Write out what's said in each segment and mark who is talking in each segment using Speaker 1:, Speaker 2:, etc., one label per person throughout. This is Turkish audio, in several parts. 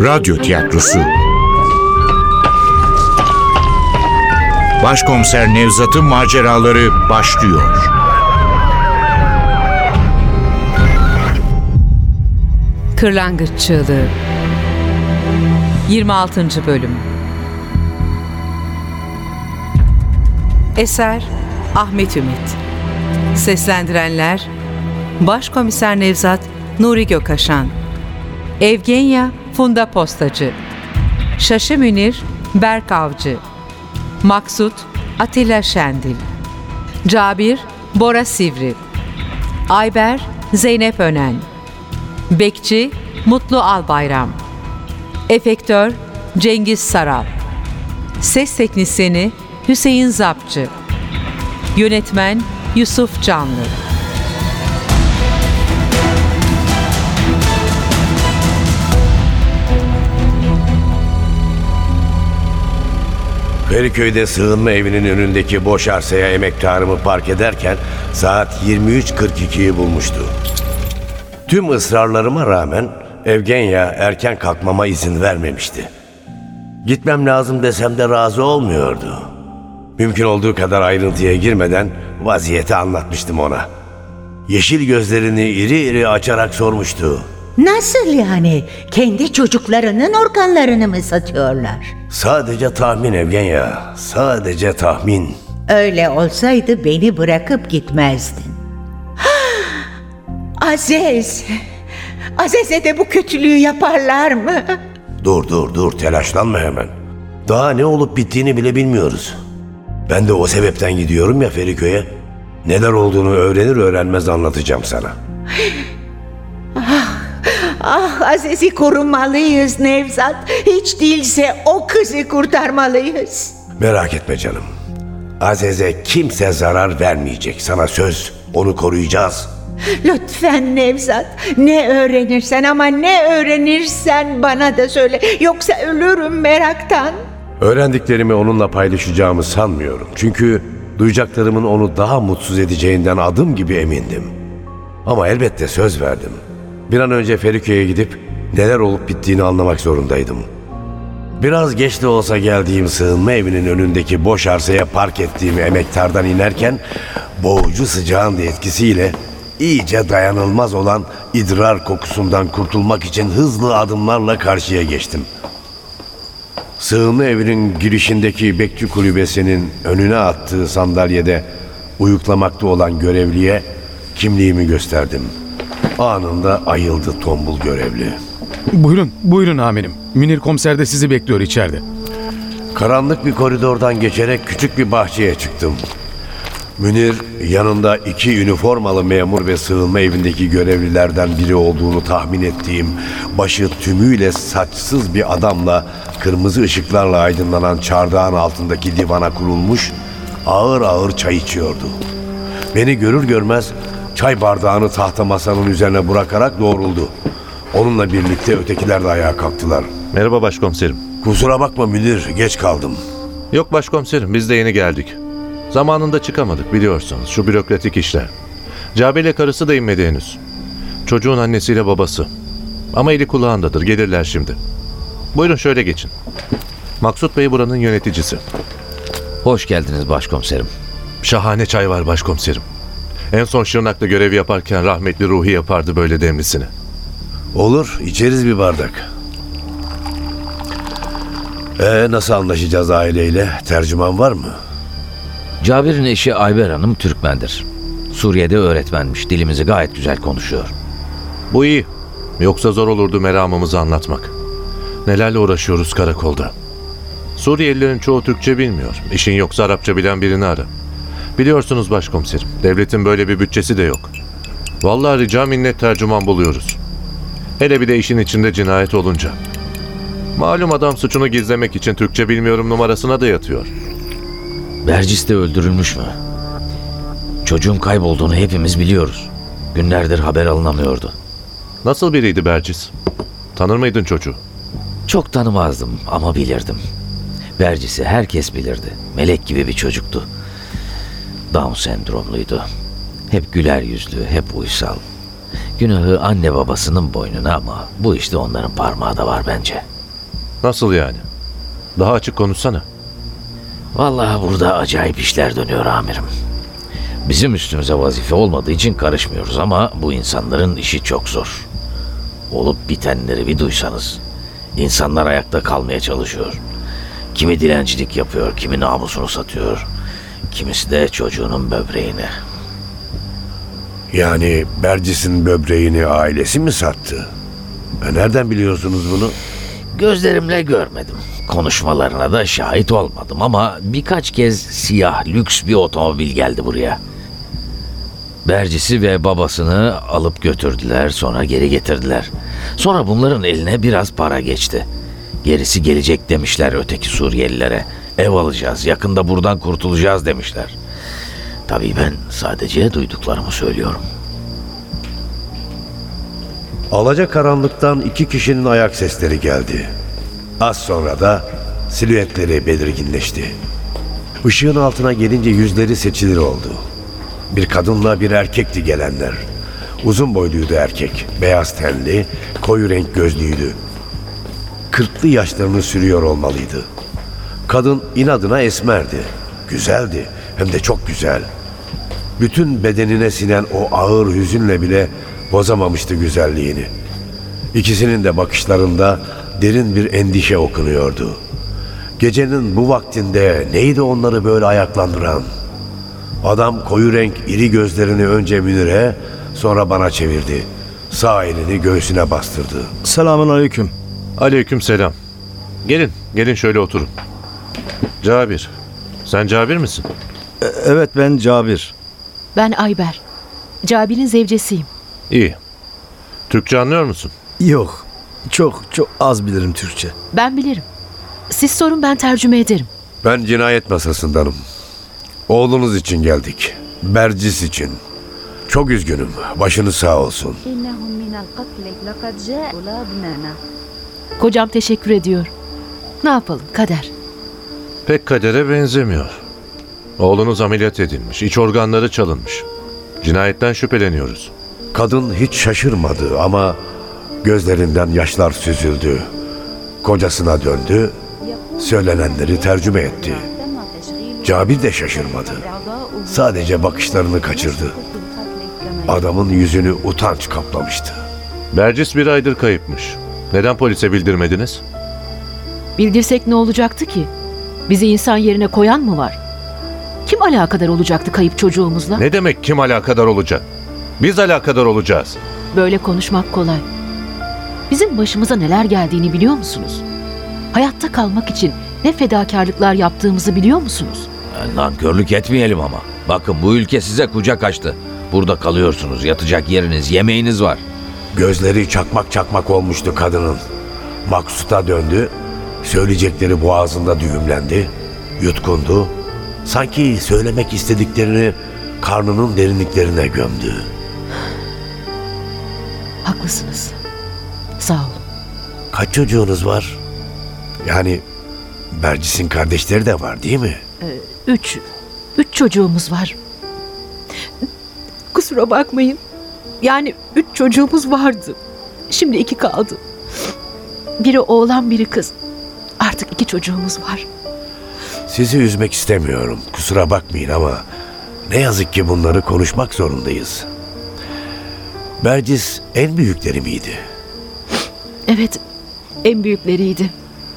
Speaker 1: Radyo Tiyatrosu Başkomiser Nevzat'ın maceraları başlıyor.
Speaker 2: Kırlangıç Çığlığı 26. Bölüm Eser Ahmet Ümit Seslendirenler Başkomiser Nevzat Nuri Gökaşan Evgenya Funda Postacı Şaşı Münir Berk Avcı Maksut Atilla Şendil Cabir Bora Sivri Ayber Zeynep Önen Bekçi Mutlu Albayram Efektör Cengiz Saral Ses Teknisini Hüseyin Zapçı Yönetmen Yusuf Canlı
Speaker 3: Feriköy'de sığınma evinin önündeki boş arsaya emektarımı park ederken saat 23.42'yi bulmuştu. Tüm ısrarlarıma rağmen Evgenya erken kalkmama izin vermemişti. Gitmem lazım desem de razı olmuyordu. Mümkün olduğu kadar ayrıntıya girmeden vaziyeti anlatmıştım ona. Yeşil gözlerini iri iri açarak sormuştu.
Speaker 4: Nasıl yani? Kendi çocuklarının organlarını mı satıyorlar?
Speaker 3: Sadece tahmin Evgenya, sadece tahmin.
Speaker 4: Öyle olsaydı beni bırakıp gitmezdin. Aziz! Aziz'e de bu kötülüğü yaparlar mı?
Speaker 3: Dur dur dur telaşlanma hemen. Daha ne olup bittiğini bile bilmiyoruz. Ben de o sebepten gidiyorum ya Feriköy'e. Neler olduğunu öğrenir öğrenmez anlatacağım sana.
Speaker 4: Ah Aziz'i korumalıyız Nevzat. Hiç değilse o kızı kurtarmalıyız.
Speaker 3: Merak etme canım. Aziz'e kimse zarar vermeyecek. Sana söz. Onu koruyacağız.
Speaker 4: Lütfen Nevzat. Ne öğrenirsen ama ne öğrenirsen bana da söyle. Yoksa ölürüm meraktan.
Speaker 3: Öğrendiklerimi onunla paylaşacağımı sanmıyorum. Çünkü duyacaklarımın onu daha mutsuz edeceğinden adım gibi emindim. Ama elbette söz verdim. Bir an önce Feriköy'e gidip neler olup bittiğini anlamak zorundaydım. Biraz geç de olsa geldiğim sığınma evinin önündeki boş arsaya park ettiğim emektardan inerken boğucu sıcağın etkisiyle iyice dayanılmaz olan idrar kokusundan kurtulmak için hızlı adımlarla karşıya geçtim. Sığınma evinin girişindeki bekçi kulübesinin önüne attığı sandalyede uyuklamakta olan görevliye kimliğimi gösterdim. Anında ayıldı tombul görevli.
Speaker 5: Buyurun, buyurun amirim. Münir komiser de sizi bekliyor içeride.
Speaker 3: Karanlık bir koridordan geçerek küçük bir bahçeye çıktım. Münir yanında iki üniformalı memur ve sığınma evindeki görevlilerden biri olduğunu tahmin ettiğim başı tümüyle saçsız bir adamla kırmızı ışıklarla aydınlanan çardağın altındaki divana kurulmuş ağır ağır çay içiyordu. Beni görür görmez çay bardağını tahta masanın üzerine bırakarak doğruldu. Onunla birlikte ötekiler de ayağa kalktılar.
Speaker 6: Merhaba başkomiserim.
Speaker 3: Kusura bakma Münir geç kaldım.
Speaker 6: Yok başkomiserim biz de yeni geldik. Zamanında çıkamadık biliyorsunuz şu bürokratik işler. Cabir'le karısı da inmedi henüz. Çocuğun annesiyle babası. Ama eli kulağındadır gelirler şimdi. Buyurun şöyle geçin. Maksut Bey buranın yöneticisi.
Speaker 7: Hoş geldiniz başkomiserim.
Speaker 6: Şahane çay var başkomiserim. En son Şırnak'ta görev yaparken rahmetli Ruhi yapardı böyle demlisini.
Speaker 3: Olur, içeriz bir bardak. Ee, nasıl anlaşacağız aileyle? Tercüman var mı?
Speaker 7: Cabir'in eşi Ayber Hanım Türkmendir. Suriye'de öğretmenmiş. Dilimizi gayet güzel konuşuyor.
Speaker 6: Bu iyi. Yoksa zor olurdu meramımızı anlatmak. Nelerle uğraşıyoruz karakolda. Suriyelilerin çoğu Türkçe bilmiyor. İşin yoksa Arapça bilen birini ara. Biliyorsunuz başkomiserim. Devletin böyle bir bütçesi de yok. Vallahi rica minnet tercüman buluyoruz. Hele bir de işin içinde cinayet olunca. Malum adam suçunu gizlemek için Türkçe bilmiyorum numarasına da yatıyor.
Speaker 7: Bercis de öldürülmüş mü? Çocuğun kaybolduğunu hepimiz biliyoruz. Günlerdir haber alınamıyordu.
Speaker 6: Nasıl biriydi Bercis? Tanır mıydın çocuğu?
Speaker 7: Çok tanımazdım ama bilirdim. Bercis'i herkes bilirdi. Melek gibi bir çocuktu. Down sendromluydu. Hep güler yüzlü, hep uysal. Günahı anne babasının boynuna ama bu işte onların parmağı da var bence.
Speaker 6: Nasıl yani? Daha açık konuşsana.
Speaker 7: Vallahi burada acayip işler dönüyor amirim. Bizim üstümüze vazife olmadığı için karışmıyoruz ama bu insanların işi çok zor. Olup bitenleri bir duysanız. İnsanlar ayakta kalmaya çalışıyor. Kimi dilencilik yapıyor, kimi namusunu satıyor. Kimisi de çocuğunun böbreğini.
Speaker 3: Yani Bercis'in böbreğini ailesi mi sattı? E nereden biliyorsunuz bunu?
Speaker 7: Gözlerimle görmedim. Konuşmalarına da şahit olmadım ama birkaç kez siyah lüks bir otomobil geldi buraya. Bercisi ve babasını alıp götürdüler sonra geri getirdiler. Sonra bunların eline biraz para geçti. Gerisi gelecek demişler öteki Suriyelilere. Ev alacağız yakında buradan kurtulacağız demişler. Tabii ben sadece duyduklarımı söylüyorum.
Speaker 3: Alaca karanlıktan iki kişinin ayak sesleri geldi. Az sonra da silüetleri belirginleşti. Işığın altına gelince yüzleri seçilir oldu. Bir kadınla bir erkekti gelenler. Uzun boyluydu erkek, beyaz tenli, koyu renk gözlüydü. Kırklı yaşlarını sürüyor olmalıydı. Kadın inadına esmerdi. Güzeldi, hem de çok güzel. Bütün bedenine sinen o ağır hüzünle bile bozamamıştı güzelliğini. İkisinin de bakışlarında derin bir endişe okunuyordu. Gecenin bu vaktinde neydi onları böyle ayaklandıran? Adam koyu renk iri gözlerini önce Münir'e sonra bana çevirdi. Sağ elini göğsüne bastırdı.
Speaker 5: Selamun aleyküm.
Speaker 6: Aleyküm selam. Gelin, gelin şöyle oturun. Cabir. Sen Cabir misin?
Speaker 5: E, evet ben Cabir.
Speaker 8: Ben Ayber. Cabir'in zevcesiyim.
Speaker 6: İyi. Türkçe anlıyor musun?
Speaker 5: Yok. Çok çok az bilirim Türkçe.
Speaker 8: Ben bilirim. Siz sorun ben tercüme ederim.
Speaker 3: Ben cinayet masasındanım. Oğlunuz için geldik. Bercis için. Çok üzgünüm. Başınız sağ olsun.
Speaker 8: Kocam teşekkür ediyor. Ne yapalım kader
Speaker 6: pek kadere benzemiyor. Oğlunuz ameliyat edilmiş, iç organları çalınmış. Cinayetten şüpheleniyoruz.
Speaker 3: Kadın hiç şaşırmadı ama gözlerinden yaşlar süzüldü. Kocasına döndü, söylenenleri tercüme etti. Cabir de şaşırmadı. Sadece bakışlarını kaçırdı. Adamın yüzünü utanç kaplamıştı.
Speaker 6: Bercis bir aydır kayıpmış. Neden polise bildirmediniz?
Speaker 8: Bildirsek ne olacaktı ki? Bizi insan yerine koyan mı var? Kim alakadar olacaktı kayıp çocuğumuzla?
Speaker 6: Ne demek kim alakadar olacak? Biz alakadar olacağız.
Speaker 8: Böyle konuşmak kolay. Bizim başımıza neler geldiğini biliyor musunuz? Hayatta kalmak için ne fedakarlıklar yaptığımızı biliyor musunuz?
Speaker 7: Yani Nankörlük etmeyelim ama. Bakın bu ülke size kucak açtı. Burada kalıyorsunuz, yatacak yeriniz, yemeğiniz var.
Speaker 3: Gözleri çakmak çakmak olmuştu kadının. Maksut'a döndü, söyleyecekleri boğazında düğümlendi, yutkundu. Sanki söylemek istediklerini karnının derinliklerine gömdü.
Speaker 8: Haklısınız. Sağ olun.
Speaker 3: Kaç çocuğunuz var? Yani Bercis'in kardeşleri de var değil mi?
Speaker 8: Üç, üç çocuğumuz var. Kusura bakmayın. Yani üç çocuğumuz vardı. Şimdi iki kaldı. Biri oğlan biri kız. Artık iki çocuğumuz var.
Speaker 3: Sizi üzmek istemiyorum. Kusura bakmayın ama ne yazık ki bunları konuşmak zorundayız. Bercis en büyükleri miydi?
Speaker 8: Evet, en büyükleriydi.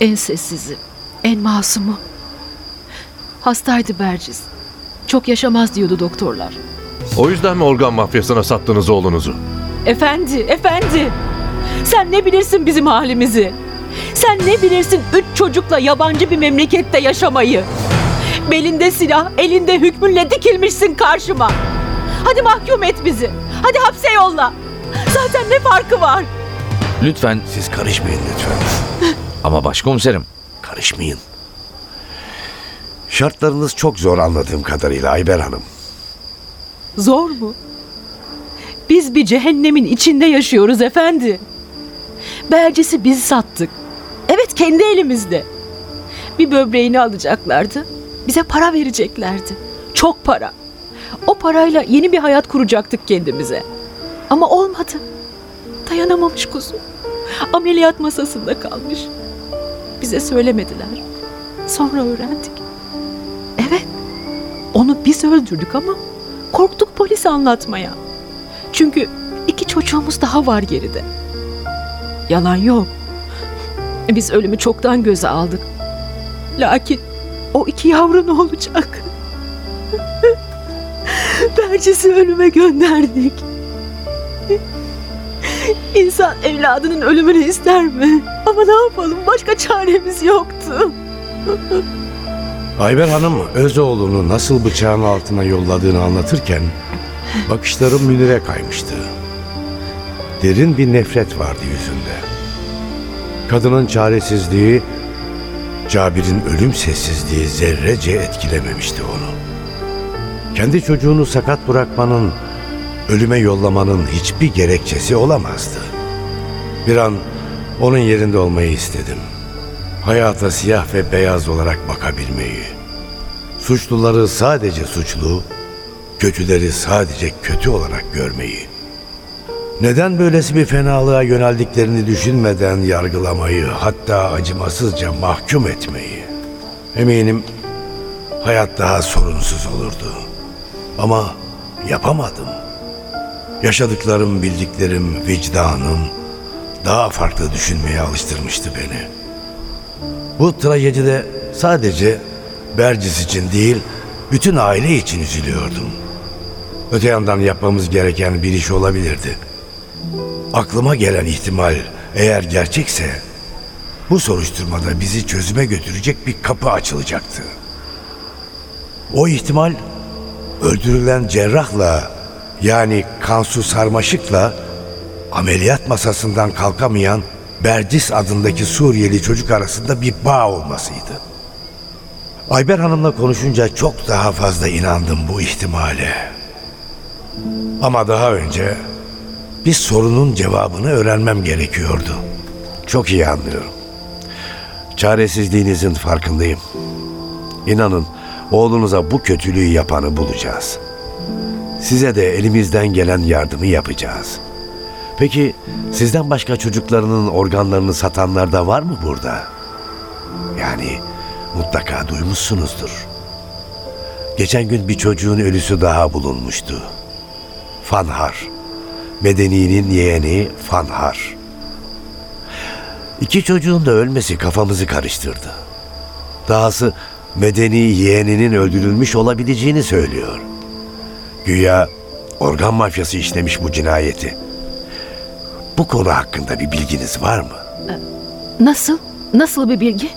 Speaker 8: En sessizi, en masumu. Hastaydı Berciz. Çok yaşamaz diyordu doktorlar.
Speaker 6: O yüzden mi organ mafyasına sattınız oğlunuzu?
Speaker 8: Efendi, efendi. Sen ne bilirsin bizim halimizi? Sen ne bilirsin üç çocukla yabancı bir memlekette yaşamayı? Belinde silah, elinde hükmünle dikilmişsin karşıma. Hadi mahkum et bizi. Hadi hapse yolla. Zaten ne farkı var?
Speaker 7: Lütfen
Speaker 3: Siz karışmayın lütfen.
Speaker 7: ama başkomiserim.
Speaker 3: Karışmayın. Şartlarınız çok zor anladığım kadarıyla Ayber Hanım.
Speaker 8: Zor mu? Biz bir cehennemin içinde yaşıyoruz efendi. Bercisi biz sattık. Kendi elimizde. Bir böbreğini alacaklardı. Bize para vereceklerdi. Çok para. O parayla yeni bir hayat kuracaktık kendimize. Ama olmadı. Dayanamamış kuzum. Ameliyat masasında kalmış. bize söylemediler. Sonra öğrendik. Evet, onu biz öldürdük ama korktuk polis anlatmaya. Çünkü iki çocuğumuz daha var geride. Yalan yok. Biz ölümü çoktan göze aldık. Lakin o iki yavru ne olacak? Bercesi ölüme gönderdik. İnsan evladının ölümünü ister mi? Ama ne yapalım başka çaremiz yoktu.
Speaker 3: Ayber Hanım Özoğlu'nu nasıl bıçağın altına yolladığını anlatırken bakışlarım Münir'e kaymıştı. Derin bir nefret vardı yüzünde. Kadının çaresizliği, Cabir'in ölüm sessizliği zerrece etkilememişti onu. Kendi çocuğunu sakat bırakmanın, ölüme yollamanın hiçbir gerekçesi olamazdı. Bir an onun yerinde olmayı istedim. Hayata siyah ve beyaz olarak bakabilmeyi. Suçluları sadece suçlu, kötüleri sadece kötü olarak görmeyi. Neden böylesi bir fenalığa yöneldiklerini düşünmeden yargılamayı, hatta acımasızca mahkum etmeyi. Eminim hayat daha sorunsuz olurdu. Ama yapamadım. Yaşadıklarım, bildiklerim, vicdanım daha farklı düşünmeye alıştırmıştı beni. Bu trajedide sadece Bercis için değil, bütün aile için üzülüyordum. Öte yandan yapmamız gereken bir iş olabilirdi. Aklıma gelen ihtimal eğer gerçekse bu soruşturmada bizi çözüme götürecek bir kapı açılacaktı. O ihtimal öldürülen cerrahla yani Kansu Sarmaşık'la ameliyat masasından kalkamayan Berdis adındaki Suriyeli çocuk arasında bir bağ olmasıydı. Ayber Hanım'la konuşunca çok daha fazla inandım bu ihtimale. Ama daha önce bir sorunun cevabını öğrenmem gerekiyordu. Çok iyi anlıyorum. Çaresizliğinizin farkındayım. İnanın oğlunuza bu kötülüğü yapanı bulacağız. Size de elimizden gelen yardımı yapacağız. Peki sizden başka çocuklarının organlarını satanlar da var mı burada? Yani mutlaka duymuşsunuzdur. Geçen gün bir çocuğun ölüsü daha bulunmuştu. Fanhar. Medeni'nin yeğeni Fanhar. İki çocuğun da ölmesi kafamızı karıştırdı. Dahası Medeni yeğeninin öldürülmüş olabileceğini söylüyor. Güya organ mafyası işlemiş bu cinayeti. Bu konu hakkında bir bilginiz var mı?
Speaker 8: Nasıl? Nasıl bir bilgi?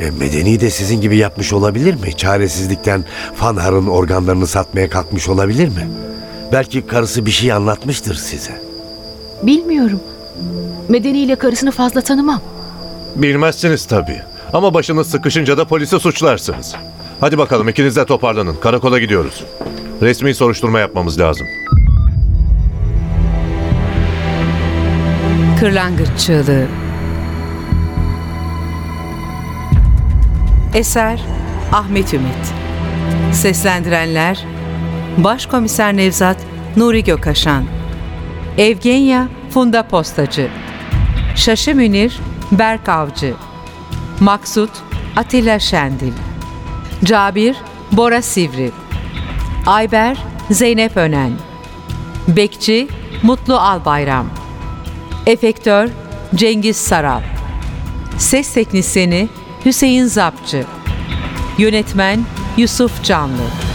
Speaker 3: E, Medeni de sizin gibi yapmış olabilir mi? Çaresizlikten Fanhar'ın organlarını satmaya kalkmış olabilir mi? Belki karısı bir şey anlatmıştır size.
Speaker 8: Bilmiyorum. Medeni ile karısını fazla tanımam.
Speaker 6: Bilmezsiniz tabii. Ama başınız sıkışınca da polise suçlarsınız. Hadi bakalım ikiniz de toparlanın. Karakola gidiyoruz. Resmi soruşturma yapmamız lazım.
Speaker 2: Kırlangıç Çığlığı Eser Ahmet Ümit Seslendirenler Başkomiser Nevzat Nuri Gökaşan Evgenya Funda Postacı Şaşı Münir Berk Avcı Maksut Atilla Şendil Cabir Bora Sivri Ayber Zeynep Önen Bekçi Mutlu Albayram Efektör Cengiz Saral Ses Teknisini Hüseyin Zapçı Yönetmen Yusuf Canlı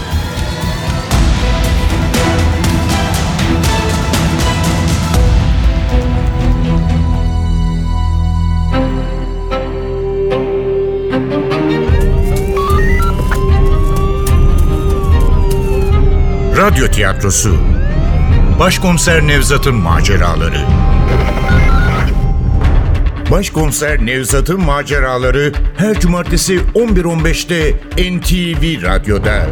Speaker 1: Radyo tiyatrosu Başkomiser Nevzat'ın maceraları Başkomiser Nevzat'ın maceraları her cumartesi 11.15'te NTV Radyo'da.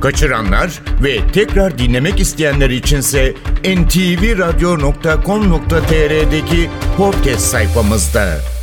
Speaker 1: Kaçıranlar ve tekrar dinlemek isteyenler içinse ntvradio.com.tr'deki podcast sayfamızda.